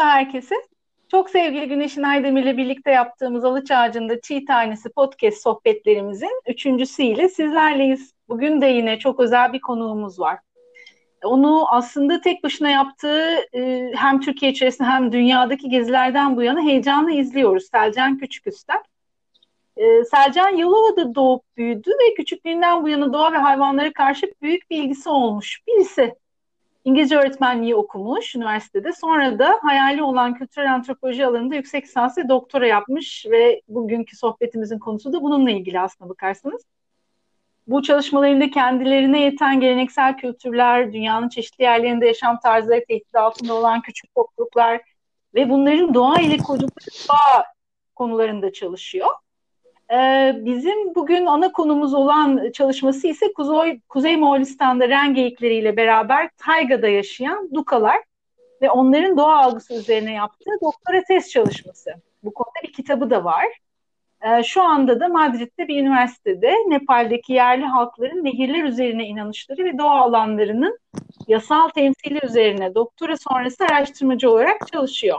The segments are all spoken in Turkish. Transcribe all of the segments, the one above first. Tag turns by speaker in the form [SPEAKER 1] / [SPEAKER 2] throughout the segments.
[SPEAKER 1] Merhaba herkese. Çok sevgili Güneşin Aydemir ile birlikte yaptığımız Alıç Ağacı'nda Çiğ Tanesi podcast sohbetlerimizin üçüncüsüyle sizlerleyiz. Bugün de yine çok özel bir konuğumuz var. Onu aslında tek başına yaptığı e, hem Türkiye içerisinde hem dünyadaki gezilerden bu yana heyecanla izliyoruz. Selcan Küçüküster. E, Selcan Yalova'da doğup büyüdü ve küçüklüğünden bu yana doğa ve hayvanlara karşı büyük bir ilgisi olmuş birisi. İngilizce öğretmenliği okumuş üniversitede. Sonra da hayali olan kültürel antropoloji alanında yüksek lisans ve doktora yapmış ve bugünkü sohbetimizin konusu da bununla ilgili aslına bakarsanız. Bu çalışmalarında kendilerine yeten geleneksel kültürler, dünyanın çeşitli yerlerinde yaşam tarzları tehdit altında olan küçük topluluklar ve bunların doğa ile kurdukları bağ konularında çalışıyor. Ee, bizim bugün ana konumuz olan çalışması ise Kuzey, Kuzey Moğolistan'da ren geyikleriyle beraber taygada yaşayan dukalar ve onların doğa algısı üzerine yaptığı doktora test çalışması. Bu konuda bir kitabı da var. Ee, şu anda da Madrid'de bir üniversitede Nepal'deki yerli halkların nehirler üzerine inanışları ve doğa alanlarının yasal temsili üzerine doktora sonrası araştırmacı olarak çalışıyor.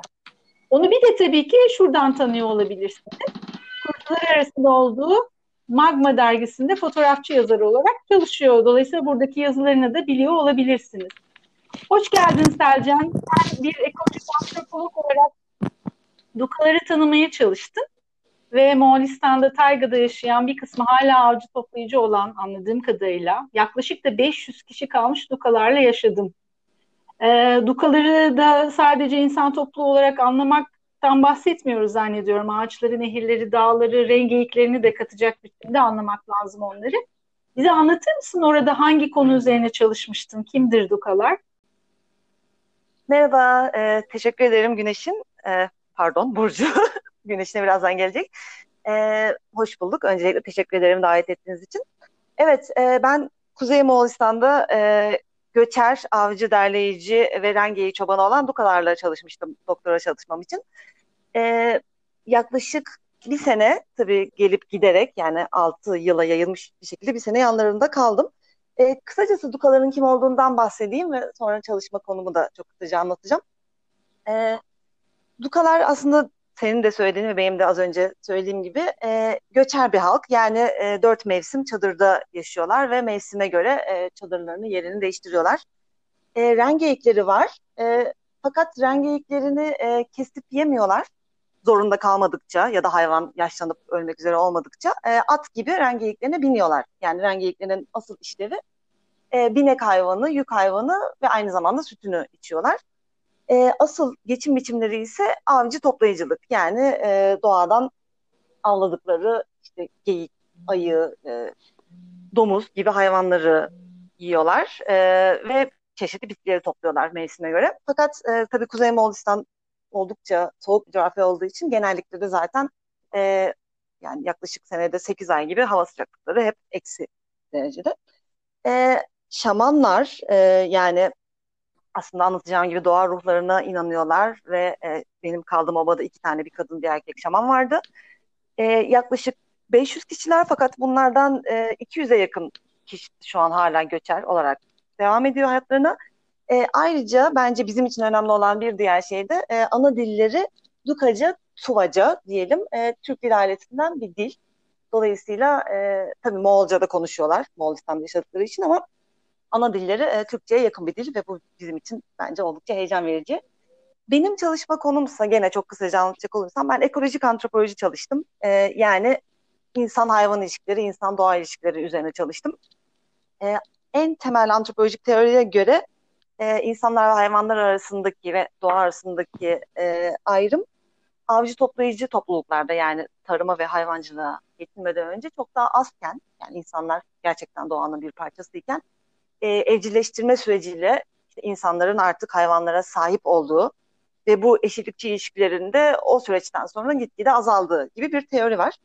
[SPEAKER 1] Onu bir de tabii ki şuradan tanıyor olabilirsiniz kurucular arasında olduğu Magma dergisinde fotoğrafçı yazarı olarak çalışıyor. Dolayısıyla buradaki yazılarını da biliyor olabilirsiniz. Hoş geldin Selcan. Sen bir ekolojik antropolog olarak dukaları tanımaya çalıştın. Ve Moğolistan'da Tayga'da yaşayan bir kısmı hala avcı toplayıcı olan anladığım kadarıyla yaklaşık da 500 kişi kalmış dukalarla yaşadım. E, dukaları da sadece insan topluluğu olarak anlamak tam bahsetmiyoruz zannediyorum. Ağaçları, nehirleri, dağları, rengeyiklerini de katacak biçimde anlamak lazım onları. Bize anlatır mısın orada hangi konu üzerine çalışmıştın? Kimdir Dukalar?
[SPEAKER 2] Merhaba, e, teşekkür ederim Güneş'in. E, pardon, Burcu. Güneş'ine birazdan gelecek. E, hoş bulduk. Öncelikle teşekkür ederim davet ettiğiniz için. Evet, e, ben Kuzey Moğolistan'da e, göçer, avcı, derleyici ve rengeyi çobanı olan Dukalarla çalışmıştım doktora çalışmam için. Ee, yaklaşık bir sene tabii gelip giderek yani 6 yıla yayılmış bir şekilde bir sene yanlarında kaldım. Ee, kısacası Dukaların kim olduğundan bahsedeyim ve sonra çalışma konumu da çok kısaca anlatacağım. Ee, Dukalar aslında senin de söylediğin ve benim de az önce söylediğim gibi e, göçer bir halk. Yani e, dört mevsim çadırda yaşıyorlar ve mevsime göre e, çadırlarını yerini değiştiriyorlar. E, rengeyikleri var. E, fakat rengeyiklerini e, kesip yemiyorlar zorunda kalmadıkça ya da hayvan yaşlanıp ölmek üzere olmadıkça e, at gibi rengeyiklerine biniyorlar. Yani rengeyiklerin asıl işlevi e, binek hayvanı, yük hayvanı ve aynı zamanda sütünü içiyorlar. E, asıl geçim biçimleri ise avcı toplayıcılık. Yani e, doğadan avladıkları işte geyik, ayı, e, domuz gibi hayvanları yiyorlar e, ve çeşitli bitkileri topluyorlar mevsime göre. Fakat e, tabii Kuzey Moğolistan oldukça soğuk bir coğrafya olduğu için genellikle de zaten e, yani yaklaşık senede 8 ay gibi hava sıcaklıkları hep eksi derecede. E, şamanlar e, yani aslında anlatacağım gibi doğa ruhlarına inanıyorlar ve e, benim kaldığım obada iki tane bir kadın bir erkek şaman vardı. E, yaklaşık 500 kişiler fakat bunlardan e, 200'e yakın kişi şu an hala göçer olarak devam ediyor hayatlarına. E, ayrıca bence bizim için önemli olan bir diğer şey de e, ana dilleri Dukaca, Tuvaca diyelim. E, Türk dil ailesinden bir dil. Dolayısıyla e, tabii Moğolca da konuşuyorlar Moğolistan'da yaşadıkları için ama ana dilleri e, Türkçe'ye yakın bir dil ve bu bizim için bence oldukça heyecan verici. Benim çalışma konumsa gene çok kısaca anlatacak olursam ben ekolojik antropoloji çalıştım. E, yani insan hayvan ilişkileri, insan doğa ilişkileri üzerine çalıştım. E, en temel antropolojik teoriye göre e, insanlar ve hayvanlar arasındaki ve doğa arasındaki e, ayrım avcı toplayıcı topluluklarda yani tarıma ve hayvancılığa yetinmeden önce çok daha azken yani insanlar gerçekten doğanın bir parçasıyken e, evcilleştirme süreciyle insanların artık hayvanlara sahip olduğu ve bu eşitlikçi ilişkilerinde o süreçten sonra gitgide azaldığı gibi bir teori var.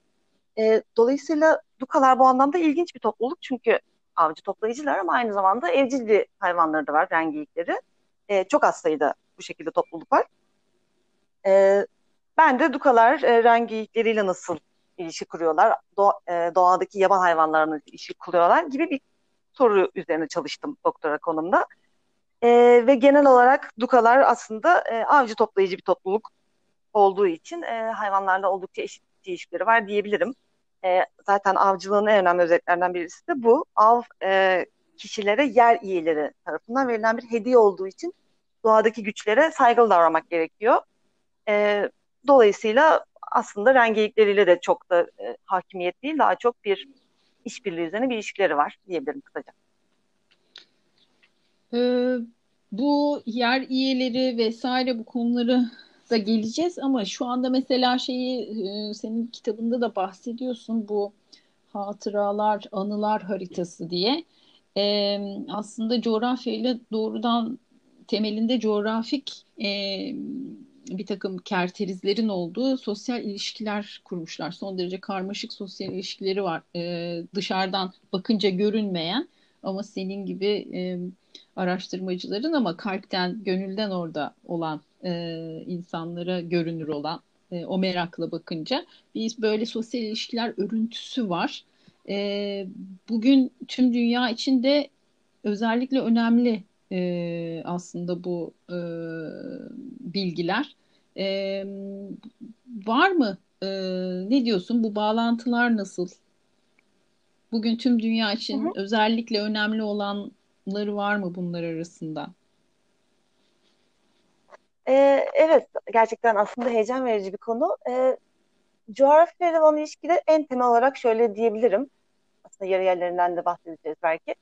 [SPEAKER 2] E, dolayısıyla Dukalar bu anlamda ilginç bir topluluk çünkü avcı toplayıcılar ama aynı zamanda evcil bir hayvanları da var, rengiyikleri. E, çok az sayıda bu şekilde topluluk var. E, ben de dukalar e, rengiyikleriyle nasıl ilişki kuruyorlar, doğa, e, doğadaki yaban hayvanlarına ilişki kuruyorlar gibi bir soru üzerine çalıştım doktora konumda. E, ve genel olarak dukalar aslında e, avcı toplayıcı bir topluluk olduğu için e, hayvanlarla oldukça eşit ilişkileri var diyebilirim. E, zaten avcılığın en önemli özelliklerinden birisi de bu. Av e, kişilere yer iyileri tarafından verilen bir hediye olduğu için doğadaki güçlere saygılı davranmak gerekiyor. E, dolayısıyla aslında rengilikleriyle de çok da e, hakimiyet değil, daha çok bir işbirliği üzerine bir ilişkileri var diyebilirim kısaca.
[SPEAKER 3] Ee, bu yer üyeleri vesaire bu konuları da geleceğiz ama şu anda mesela şeyi e, senin kitabında da bahsediyorsun bu hatıralar, anılar haritası diye. Ee, aslında coğrafyayla doğrudan temelinde coğrafik e, bir takım kerterizlerin olduğu sosyal ilişkiler kurmuşlar. Son derece karmaşık sosyal ilişkileri var. E, dışarıdan bakınca görünmeyen ama senin gibi e, araştırmacıların ama kalpten, gönülden orada olan e, insanlara görünür olan e, o merakla bakınca biz böyle sosyal ilişkiler örüntüsü var. E, bugün tüm dünya için de özellikle önemli e, aslında bu e, bilgiler. E, var mı? E, ne diyorsun? Bu bağlantılar nasıl? Bugün tüm dünya için hı hı. özellikle önemli olanları var mı bunlar arasında?
[SPEAKER 2] Ee, evet, gerçekten aslında heyecan verici bir konu. Ee, coğrafyayla olan ilişkide en temel olarak şöyle diyebilirim. Aslında yarı yerlerinden de bahsedeceğiz belki.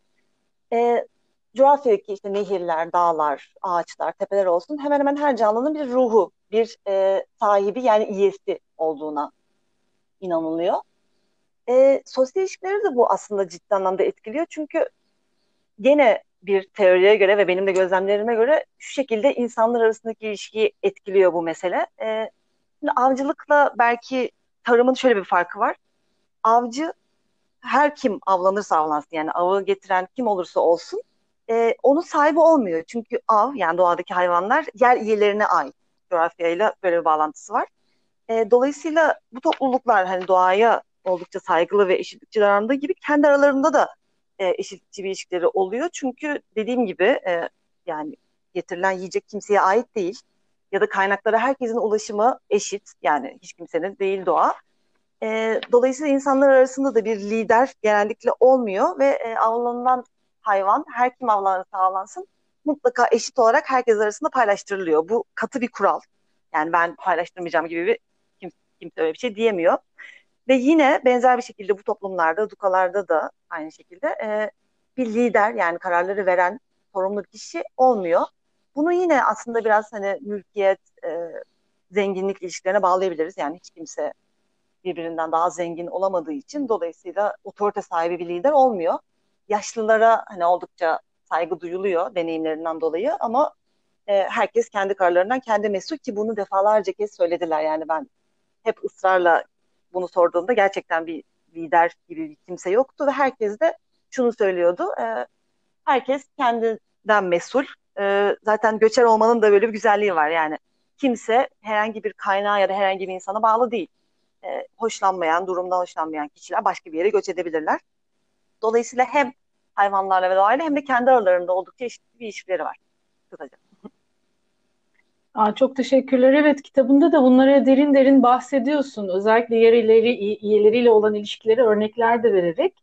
[SPEAKER 2] Ee, coğrafyadaki işte nehirler, dağlar, ağaçlar, tepeler olsun hemen hemen her canlının bir ruhu, bir e, sahibi yani iyesi olduğuna inanılıyor. E, sosyal ilişkileri de bu aslında ciddi anlamda etkiliyor. Çünkü gene bir teoriye göre ve benim de gözlemlerime göre şu şekilde insanlar arasındaki ilişkiyi etkiliyor bu mesele. E, şimdi avcılıkla belki tarımın şöyle bir farkı var. Avcı her kim avlanırsa avlansın yani avı getiren kim olursa olsun e, onun sahibi olmuyor. Çünkü av yani doğadaki hayvanlar yer üyelerine ait coğrafyayla böyle bir bağlantısı var. E, dolayısıyla bu topluluklar hani doğaya oldukça saygılı ve eşitlikçi davrandığı gibi kendi aralarında da e, eşitlikçi bir ilişkileri oluyor. Çünkü dediğim gibi e, yani getirilen yiyecek kimseye ait değil ya da kaynaklara herkesin ulaşımı eşit yani hiç kimsenin değil doğa. E, dolayısıyla insanlar arasında da bir lider genellikle olmuyor ve e, avlanılan hayvan her kim avlanırsa avlansın mutlaka eşit olarak herkes arasında paylaştırılıyor. Bu katı bir kural. Yani ben paylaştırmayacağım gibi bir kimse, kimse öyle bir şey diyemiyor. Ve yine benzer bir şekilde bu toplumlarda, dukalarda da aynı şekilde e, bir lider yani kararları veren sorumlu kişi olmuyor. Bunu yine aslında biraz hani mülkiyet, e, zenginlik ilişkilerine bağlayabiliriz. Yani hiç kimse birbirinden daha zengin olamadığı için dolayısıyla otorite sahibi bir lider olmuyor. Yaşlılara hani oldukça saygı duyuluyor deneyimlerinden dolayı ama e, herkes kendi kararlarından kendi mesul ki bunu defalarca kez söylediler. Yani ben hep ısrarla bunu sorduğumda gerçekten bir lider gibi bir kimse yoktu ve herkes de şunu söylüyordu. E, herkes kendinden mesul. E, zaten göçer olmanın da böyle bir güzelliği var. Yani kimse herhangi bir kaynağa ya da herhangi bir insana bağlı değil. E, hoşlanmayan, durumdan hoşlanmayan kişiler başka bir yere göç edebilirler. Dolayısıyla hem hayvanlarla ve doğayla hem de kendi aralarında oldukça eşit bir ilişkileri var. Kısaca.
[SPEAKER 1] Aa, çok teşekkürler. Evet kitabında da bunlara derin derin bahsediyorsun. Özellikle yerleri, üyeleriyle olan ilişkileri örnekler de vererek.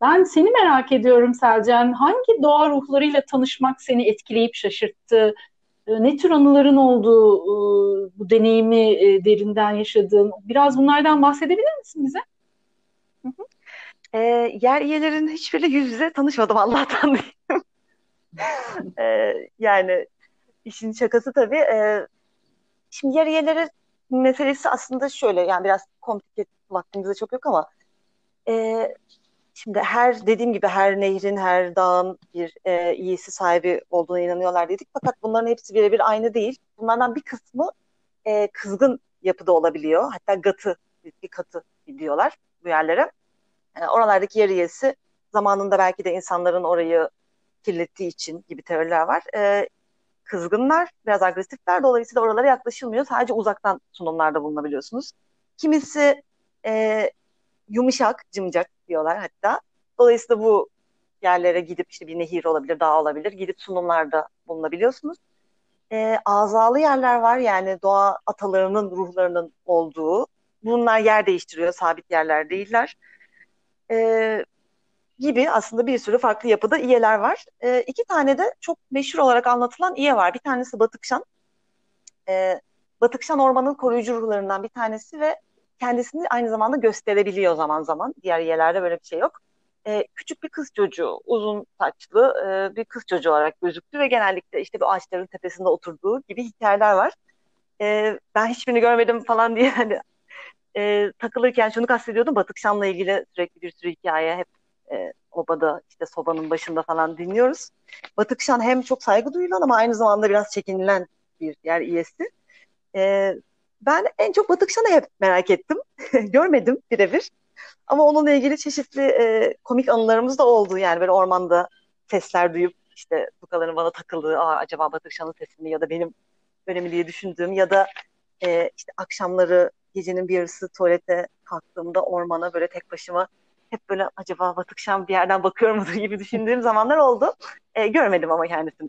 [SPEAKER 1] Ben seni merak ediyorum Selcan. Hangi doğa ruhlarıyla tanışmak seni etkileyip şaşırttı? Ee, ne tür anıların oldu e, bu deneyimi e, derinden yaşadığın? Biraz bunlardan bahsedebilir misin bize?
[SPEAKER 2] E, yer üyelerinin hiçbiriyle yüz yüze tanışmadım Allah'tan diyeyim. e, yani işin şakası tabii. E, şimdi yer üyeleri meselesi aslında şöyle yani biraz komplike vaktimize çok yok ama e, şimdi her dediğim gibi her nehrin her dağın bir e, iyisi sahibi olduğuna inanıyorlar dedik fakat bunların hepsi birebir aynı değil. Bunlardan bir kısmı e, kızgın yapıda olabiliyor. Hatta gatı bir katı diyorlar bu yerlere. Yani oralardaki yer üyesi zamanında belki de insanların orayı kirlettiği için gibi teoriler var. E, kızgınlar, biraz agresifler. Dolayısıyla oralara yaklaşılmıyor. Sadece uzaktan sunumlarda bulunabiliyorsunuz. Kimisi e, yumuşak, cımcak diyorlar hatta. Dolayısıyla bu yerlere gidip işte bir nehir olabilir, dağ olabilir. Gidip sunumlarda bulunabiliyorsunuz. E, azalı yerler var yani doğa atalarının ruhlarının olduğu. Bunlar yer değiştiriyor, sabit yerler değiller. E, gibi aslında bir sürü farklı yapıda iyeler var. E, iki tane de çok meşhur olarak anlatılan iye var. Bir tanesi Batıkşan. E, Batıkşan ormanın koruyucu ruhlarından bir tanesi ve kendisini aynı zamanda gösterebiliyor zaman zaman. Diğer iyelerde böyle bir şey yok. E, küçük bir kız çocuğu, uzun saçlı e, bir kız çocuğu olarak gözüktü ve genellikle işte bu ağaçların tepesinde oturduğu gibi hikayeler var. E, ben hiçbirini görmedim falan diye hani e, takılırken şunu kastediyordum. Batık Şam'la ilgili sürekli bir sürü hikaye hep e, obada işte sobanın başında falan dinliyoruz. Batık Şan hem çok saygı duyulan ama aynı zamanda biraz çekinilen bir yer üyesi. E, ben en çok Batık Şan'ı hep merak ettim. Görmedim birebir. Ama onunla ilgili çeşitli e, komik anılarımız da oldu. Yani böyle ormanda sesler duyup işte bukaların bana takıldığı, Aa, acaba Batık Şan'ın sesi mi ya da benim önemli diye düşündüğüm ya da e, işte akşamları gecenin bir yarısı tuvalete kalktığımda ormana böyle tek başıma hep böyle acaba Batık Şam bir yerden bakıyor mudur gibi düşündüğüm zamanlar oldu. E, görmedim ama kendisini.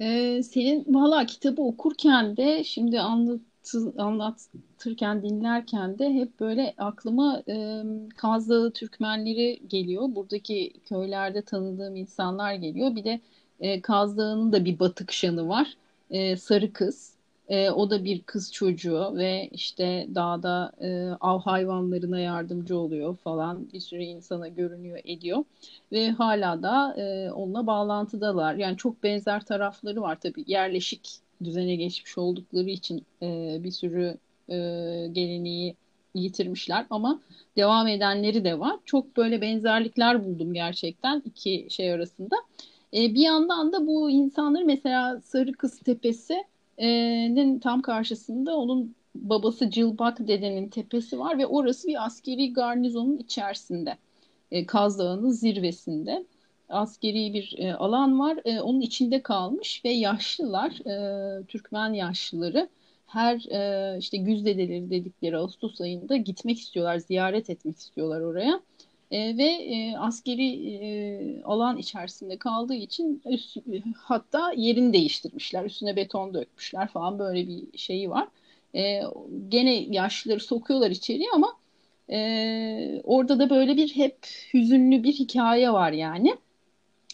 [SPEAKER 3] Ee, senin valla kitabı okurken de şimdi anlatı, anlatırken dinlerken de hep böyle aklıma e, Kaz Dağı Türkmenleri geliyor. Buradaki köylerde tanıdığım insanlar geliyor. Bir de e, Kaz Dağı'nın da bir batık şanı var. E, Sarı Kız. E, o da bir kız çocuğu ve işte dağda e, av hayvanlarına yardımcı oluyor falan bir sürü insana görünüyor ediyor ve hala da e, onunla bağlantıdalar. Yani çok benzer tarafları var tabii yerleşik düzene geçmiş oldukları için e, bir sürü e, geleneği yitirmişler ama devam edenleri de var. Çok böyle benzerlikler buldum gerçekten iki şey arasında. E, bir yandan da bu insanları mesela Sarı Kız Tepesi nin tam karşısında onun babası Cilbak dedenin tepesi var ve orası bir askeri garnizonun içerisinde. E, Kaz Dağı'nın zirvesinde. Askeri bir e, alan var. E, onun içinde kalmış ve yaşlılar, e, Türkmen yaşlıları her e, işte güzdedeleri dedikleri Ağustos ayında gitmek istiyorlar, ziyaret etmek istiyorlar oraya. E, ve e, askeri e, alan içerisinde kaldığı için üst, hatta yerini değiştirmişler. Üstüne beton dökmüşler falan böyle bir şeyi var. E, gene yaşlıları sokuyorlar içeriye ama e, orada da böyle bir hep hüzünlü bir hikaye var yani.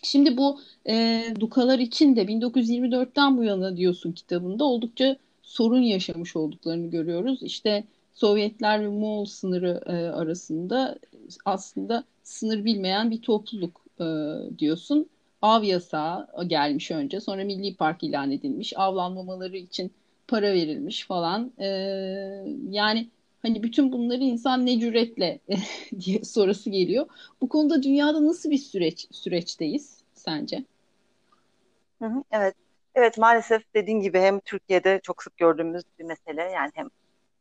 [SPEAKER 3] Şimdi bu e, Dukalar için de 1924'ten bu yana diyorsun kitabında oldukça sorun yaşamış olduklarını görüyoruz. İşte Sovyetler ve Moğol sınırı e, arasında aslında sınır bilmeyen bir topluluk e, diyorsun. Av yasağı gelmiş önce sonra milli park ilan edilmiş. Avlanmamaları için para verilmiş falan. E, yani hani bütün bunları insan ne cüretle diye sorusu geliyor. Bu konuda dünyada nasıl bir süreç süreçteyiz sence?
[SPEAKER 2] Evet. Evet maalesef dediğin gibi hem Türkiye'de çok sık gördüğümüz bir mesele yani hem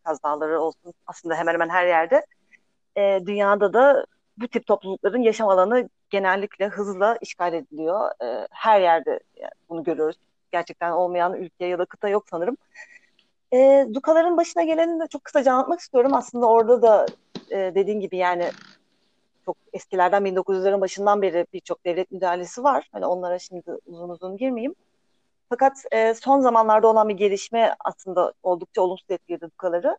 [SPEAKER 2] kazaları olsun aslında hemen hemen her yerde e, dünyada da bu tip toplulukların yaşam alanı genellikle hızla işgal ediliyor. E, her yerde yani bunu görüyoruz. Gerçekten olmayan ülke ya da kıta yok sanırım. E, Dukaların başına geleni de çok kısaca anlatmak istiyorum. Aslında orada da e, dediğin gibi yani çok eskilerden 1900'lerin başından beri birçok devlet müdahalesi var. Hani onlara şimdi uzun uzun girmeyeyim. Fakat e, son zamanlarda olan bir gelişme aslında oldukça olumsuz etkiledi Dukaları.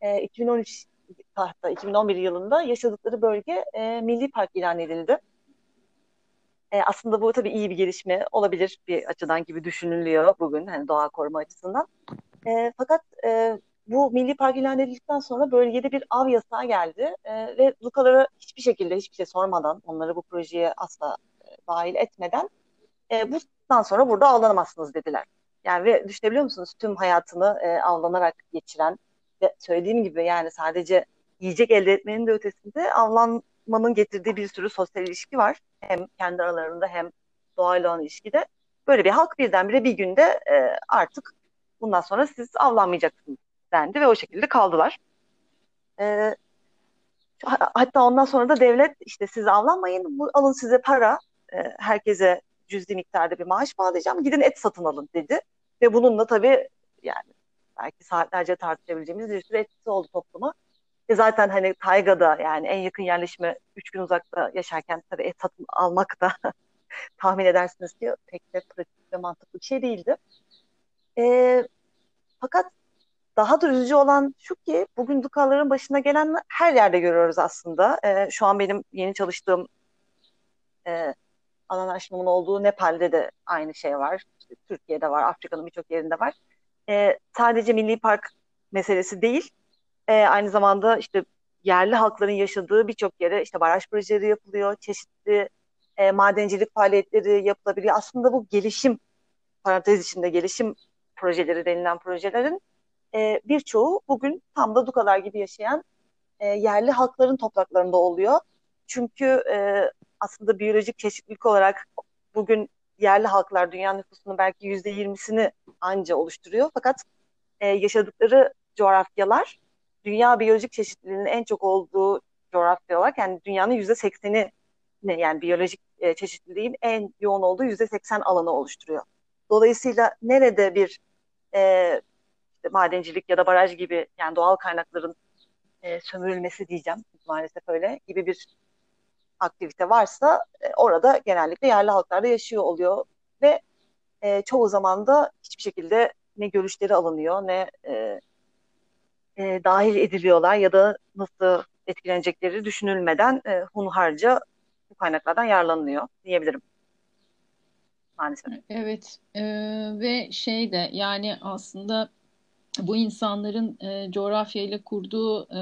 [SPEAKER 2] E, 2013 hatta 2011 yılında yaşadıkları bölge e, milli park ilan edildi. E, aslında bu tabii iyi bir gelişme olabilir bir açıdan gibi düşünülüyor bugün hani doğa koruma açısından. E, fakat e, bu milli park ilan edildikten sonra bölgede bir av yasağı geldi e, ve Lukalara hiçbir şekilde hiçbir şey sormadan onları bu projeye asla e, dahil etmeden e, bundan sonra burada avlanamazsınız dediler. Yani ve düşünebiliyor musunuz tüm hayatını e, avlanarak geçiren söylediğim gibi yani sadece yiyecek elde etmenin de ötesinde avlanmanın getirdiği bir sürü sosyal ilişki var. Hem kendi aralarında hem doğayla olan ilişkide. Böyle bir halk birdenbire bir günde e, artık bundan sonra siz avlanmayacaksınız dendi ve o şekilde kaldılar. E, hatta ondan sonra da devlet işte siz avlanmayın bu, alın size para e, herkese cüzdi miktarda bir maaş bağlayacağım gidin et satın alın dedi. Ve bununla tabii yani belki saatlerce tartışabileceğimiz bir sürü etkisi oldu topluma. E zaten hani taygada yani en yakın yerleşime üç gün uzakta yaşarken tabii et satın almak da tahmin edersiniz ki pek de pratik ve mantıklı bir şey değildi. E, fakat daha da üzücü olan şu ki bugün dukaların başına gelen her yerde görüyoruz aslında. E, şu an benim yeni çalıştığım e, alan aşımının olduğu Nepal'de de aynı şey var. İşte Türkiye'de var, Afrika'nın birçok yerinde var. E, sadece milli park meselesi değil, e, aynı zamanda işte yerli halkların yaşadığı birçok yere işte baraj projeleri yapılıyor, çeşitli e, madencilik faaliyetleri yapılabiliyor. Aslında bu gelişim, parantez içinde gelişim projeleri denilen projelerin e, birçoğu bugün tam da Dukalar gibi yaşayan e, yerli halkların topraklarında oluyor. Çünkü e, aslında biyolojik çeşitlilik olarak bugün yerli halklar dünya nüfusunun belki yüzde yirmisini anca oluşturuyor. Fakat e, yaşadıkları coğrafyalar dünya biyolojik çeşitliliğinin en çok olduğu coğrafya olarak yani dünyanın yüzde sekseni yani biyolojik e, çeşitliliğin en yoğun olduğu yüzde seksen alanı oluşturuyor. Dolayısıyla nerede bir e, işte madencilik ya da baraj gibi yani doğal kaynakların e, sömürülmesi diyeceğim maalesef öyle gibi bir aktivite varsa e, orada genellikle yerli halklar da yaşıyor oluyor ve e, çoğu zaman da hiçbir şekilde ne görüşleri alınıyor ne e, e, dahil ediliyorlar ya da nasıl etkilenecekleri düşünülmeden e, hunharca bu kaynaklardan yararlanılıyor diyebilirim. Maalesef.
[SPEAKER 3] Evet e, ve şey de yani aslında bu insanların e, coğrafyayla kurduğu e,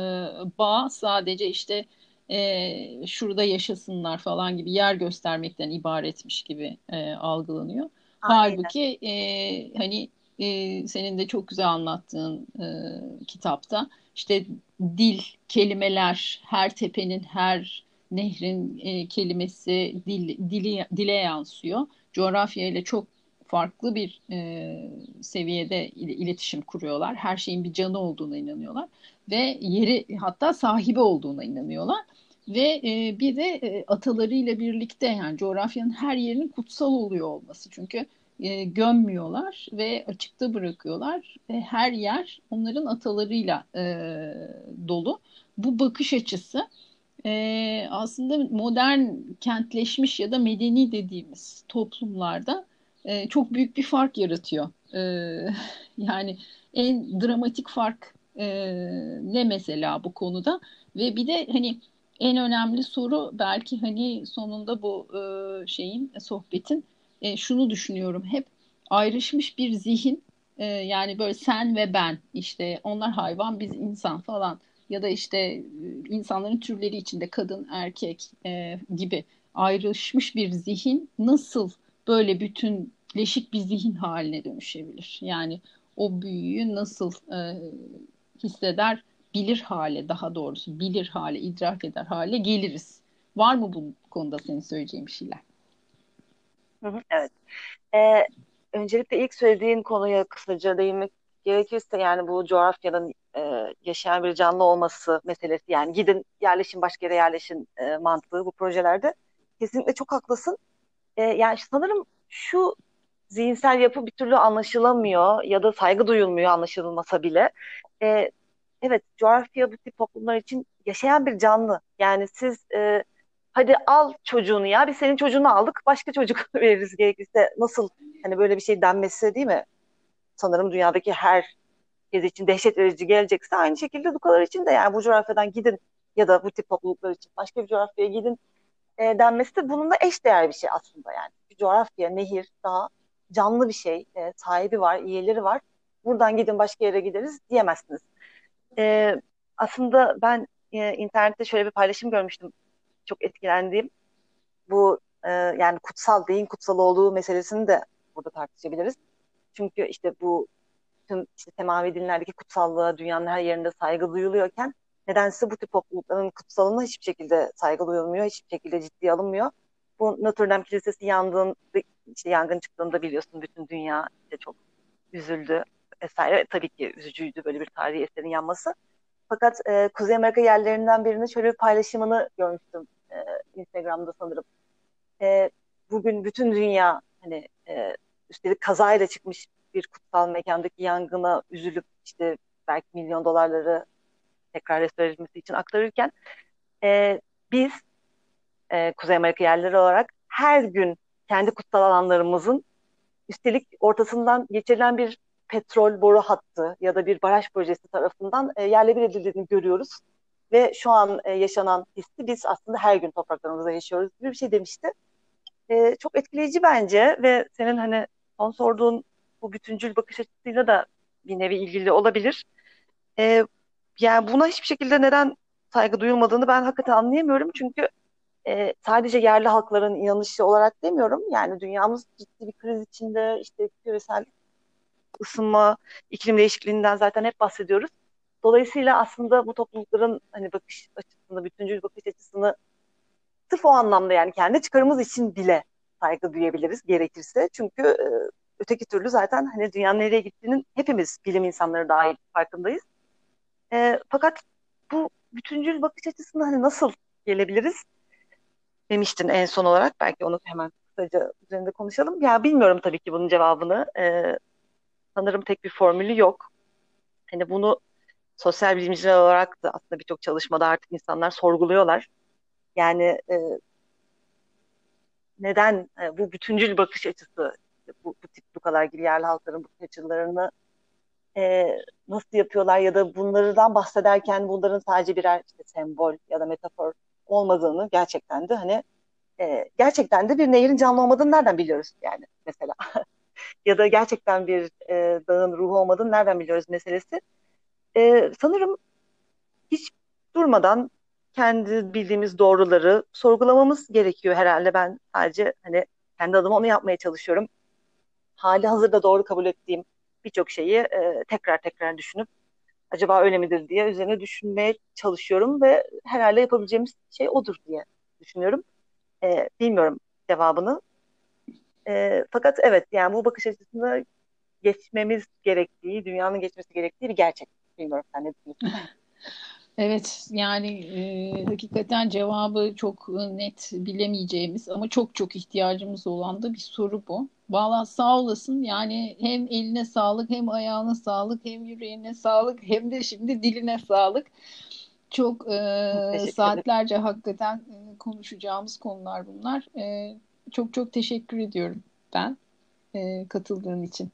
[SPEAKER 3] bağ sadece işte e, şurada yaşasınlar falan gibi yer göstermekten ibaretmiş gibi e, algılanıyor. Aynen. Halbuki e, hani e, senin de çok güzel anlattığın e, kitapta işte dil, kelimeler, her tepenin, her nehrin e, kelimesi dil, dili, dile yansıyor. Coğrafya ile çok farklı bir e, seviyede iletişim kuruyorlar. Her şeyin bir canı olduğuna inanıyorlar ve yeri hatta sahibi olduğuna inanıyorlar. Ve e, bir de e, atalarıyla birlikte yani coğrafyanın her yerinin kutsal oluyor olması. Çünkü e, gömmüyorlar ve açıkta bırakıyorlar. Ve her yer onların atalarıyla e, dolu. Bu bakış açısı e, aslında modern kentleşmiş ya da medeni dediğimiz toplumlarda e, çok büyük bir fark yaratıyor. E, yani en dramatik fark e, ne mesela bu konuda ve bir de hani en önemli soru belki hani sonunda bu e, şeyin sohbetin e, şunu düşünüyorum hep ayrışmış bir zihin e, yani böyle sen ve ben işte onlar hayvan biz insan falan ya da işte e, insanların türleri içinde kadın erkek e, gibi ayrışmış bir zihin nasıl böyle bütünleşik bir zihin haline dönüşebilir? Yani o büyüyü nasıl e, hisseder, bilir hale daha doğrusu bilir hale, idrak eder hale geliriz. Var mı bu konuda senin söyleyeceğin bir şeyler?
[SPEAKER 2] evet. Ee, öncelikle ilk söylediğin konuya kısaca değinmek gerekirse yani bu coğrafyanın e, yaşayan bir canlı olması meselesi yani gidin yerleşin başka yere yerleşin e, mantığı bu projelerde kesinlikle çok haklısın. E, yani sanırım şu zihinsel yapı bir türlü anlaşılamıyor ya da saygı duyulmuyor anlaşılmasa bile. E, evet coğrafya bu tip toplumlar için yaşayan bir canlı. Yani siz e, hadi al çocuğunu ya biz senin çocuğunu aldık başka çocuk veririz gerekirse nasıl hani böyle bir şey denmesi değil mi? Sanırım dünyadaki her kez için dehşet verici gelecekse aynı şekilde Dukalar için de yani bu coğrafyadan gidin ya da bu tip topluluklar için başka bir coğrafyaya gidin e, denmesi de bununla eş değer bir şey aslında yani. Bir coğrafya, nehir, daha canlı bir şey, e, sahibi var, üyeleri var. Buradan gidin başka yere gideriz diyemezsiniz. E, aslında ben e, internette şöyle bir paylaşım görmüştüm. Çok etkilendiğim. Bu e, yani kutsal, deyin kutsal olduğu meselesini de burada tartışabiliriz. Çünkü işte bu tüm işte semavi dinlerdeki kutsallığa dünyanın her yerinde saygı duyuluyorken nedense bu tip toplulukların kutsalına hiçbir şekilde saygı duyulmuyor, hiçbir şekilde ciddiye alınmıyor. Bu Notre Dame Kilisesi yandığında, işte yangın çıktığında biliyorsun bütün dünya işte çok üzüldü vesaire. Tabii ki üzücüydü böyle bir tarihi eserin yanması. Fakat e, Kuzey Amerika yerlerinden birinin şöyle bir paylaşımını görmüştüm e, Instagram'da sanırım. E, bugün bütün dünya hani e, üstelik kazayla çıkmış bir kutsal mekandaki yangına üzülüp işte belki milyon dolarları tekrar restore edilmesi için aktarırken e, biz e, Kuzey Amerika yerleri olarak her gün kendi kutsal alanlarımızın üstelik ortasından geçirilen bir petrol boru hattı ya da bir baraj projesi tarafından e, yerle bir edildiğini görüyoruz. Ve şu an e, yaşanan hissi biz aslında her gün topraklarımızda yaşıyoruz gibi bir şey demişti. E, çok etkileyici bence ve senin hani son sorduğun bu bütüncül bakış açısıyla da bir nevi ilgili olabilir. E, yani buna hiçbir şekilde neden saygı duyulmadığını ben hakikaten anlayamıyorum. Çünkü e, sadece yerli halkların inanışı olarak demiyorum. Yani dünyamız ciddi bir kriz içinde işte küresel ısınma, iklim değişikliğinden zaten hep bahsediyoruz. Dolayısıyla aslında bu toplulukların hani bakış açısını, bütüncül bakış açısını sırf o anlamda yani kendi çıkarımız için bile saygı duyabiliriz gerekirse. Çünkü e, öteki türlü zaten hani dünyanın nereye gittiğinin hepimiz bilim insanları dahil farkındayız. E, fakat bu bütüncül bakış açısında hani nasıl gelebiliriz demiştin en son olarak. Belki onu hemen kısaca üzerinde konuşalım. Ya bilmiyorum tabii ki bunun cevabını. E, sanırım tek bir formülü yok. Hani bunu sosyal bilimciler olarak da aslında birçok çalışmada artık insanlar sorguluyorlar. Yani e, neden e, bu bütüncül bakış açısı bu, bu tip bu kadar gibi yerli halkların bakış açılarını e, nasıl yapıyorlar ya da bunlardan bahsederken bunların sadece birer işte sembol ya da metafor olmadığını gerçekten de hani e, gerçekten de bir nehrin canlı olmadığını nereden biliyoruz yani mesela ya da gerçekten bir e, dağın ruhu olmadığını nereden biliyoruz meselesi. E, sanırım hiç durmadan kendi bildiğimiz doğruları sorgulamamız gerekiyor herhalde. Ben sadece hani kendi adıma onu yapmaya çalışıyorum. Hali hazırda doğru kabul ettiğim birçok şeyi e, tekrar tekrar düşünüp acaba öyle midir diye üzerine düşünmeye çalışıyorum ve herhalde yapabileceğimiz şey odur diye düşünüyorum. E, bilmiyorum cevabını. E, fakat evet yani bu bakış açısını geçmemiz gerektiği, dünyanın geçmesi gerektiği bir gerçek. Bilmiyorum sen ne düşünüyorsun?
[SPEAKER 3] Evet yani e, hakikaten cevabı çok net bilemeyeceğimiz ama çok çok ihtiyacımız olan da bir soru bu. Valla sağ olasın yani hem eline sağlık hem ayağına sağlık hem yüreğine sağlık hem de şimdi diline sağlık. Çok e, saatlerce hakikaten e, konuşacağımız konular bunlar. E, çok çok teşekkür ediyorum ben e, katıldığın için.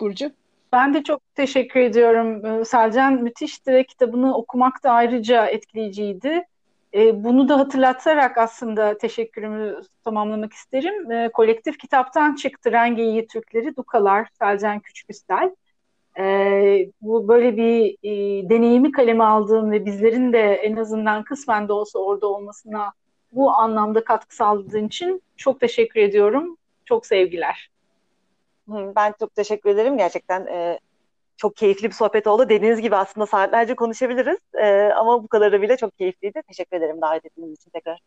[SPEAKER 3] Burcu?
[SPEAKER 1] Ben de çok teşekkür ediyorum. Ee, Selcan müthişti ve kitabını okumak da ayrıca etkileyiciydi. Ee, bunu da hatırlatarak aslında teşekkürümü tamamlamak isterim. Ee, kolektif kitaptan çıktı Rengeyi Türkleri Dukalar, Selcan Küçüküstel. Bu böyle bir e, deneyimi kaleme aldığım ve bizlerin de en azından kısmen de olsa orada olmasına bu anlamda katkı sağladığın için çok teşekkür ediyorum. Çok sevgiler.
[SPEAKER 2] Ben çok teşekkür ederim. Gerçekten e, çok keyifli bir sohbet oldu. Dediğiniz gibi aslında saatlerce konuşabiliriz. E, ama bu kadarı bile çok keyifliydi. Teşekkür ederim davet ettiğiniz için tekrar.